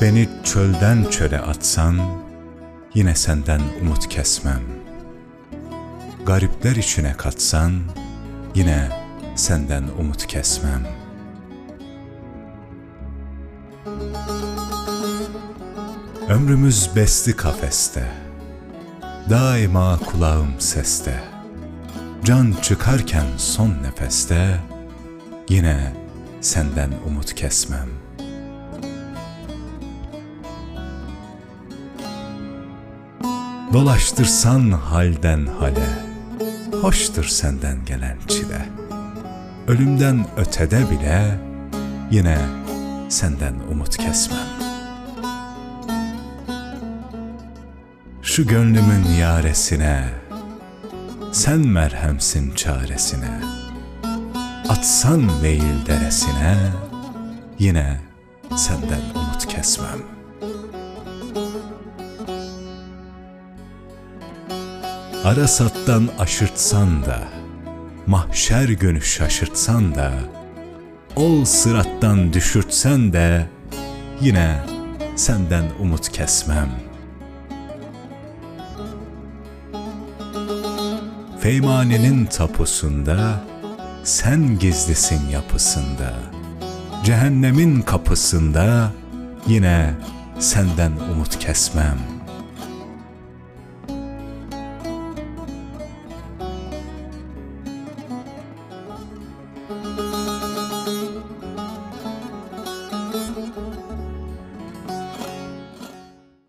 Beni çölden çöle atsan, yine senden umut kesmem. Garipler içine katsan, yine senden umut kesmem. Ömrümüz besti kafeste, daima kulağım seste. Can çıkarken son nefeste, yine senden umut kesmem.'' Dolaştırsan halden hale, hoştur senden gelen çile. Ölümden ötede bile yine senden umut kesmem. Şu gönlümün yaresine, sen merhemsin çaresine. Atsan veil deresine, yine senden umut kesmem.'' Arasattan aşırtsan da, mahşer günü şaşırtsan da, ol sırattan düşürtsen de, yine senden umut kesmem. Feymanenin tapusunda, sen gizlisin yapısında, cehennemin kapısında, yine senden umut kesmem.''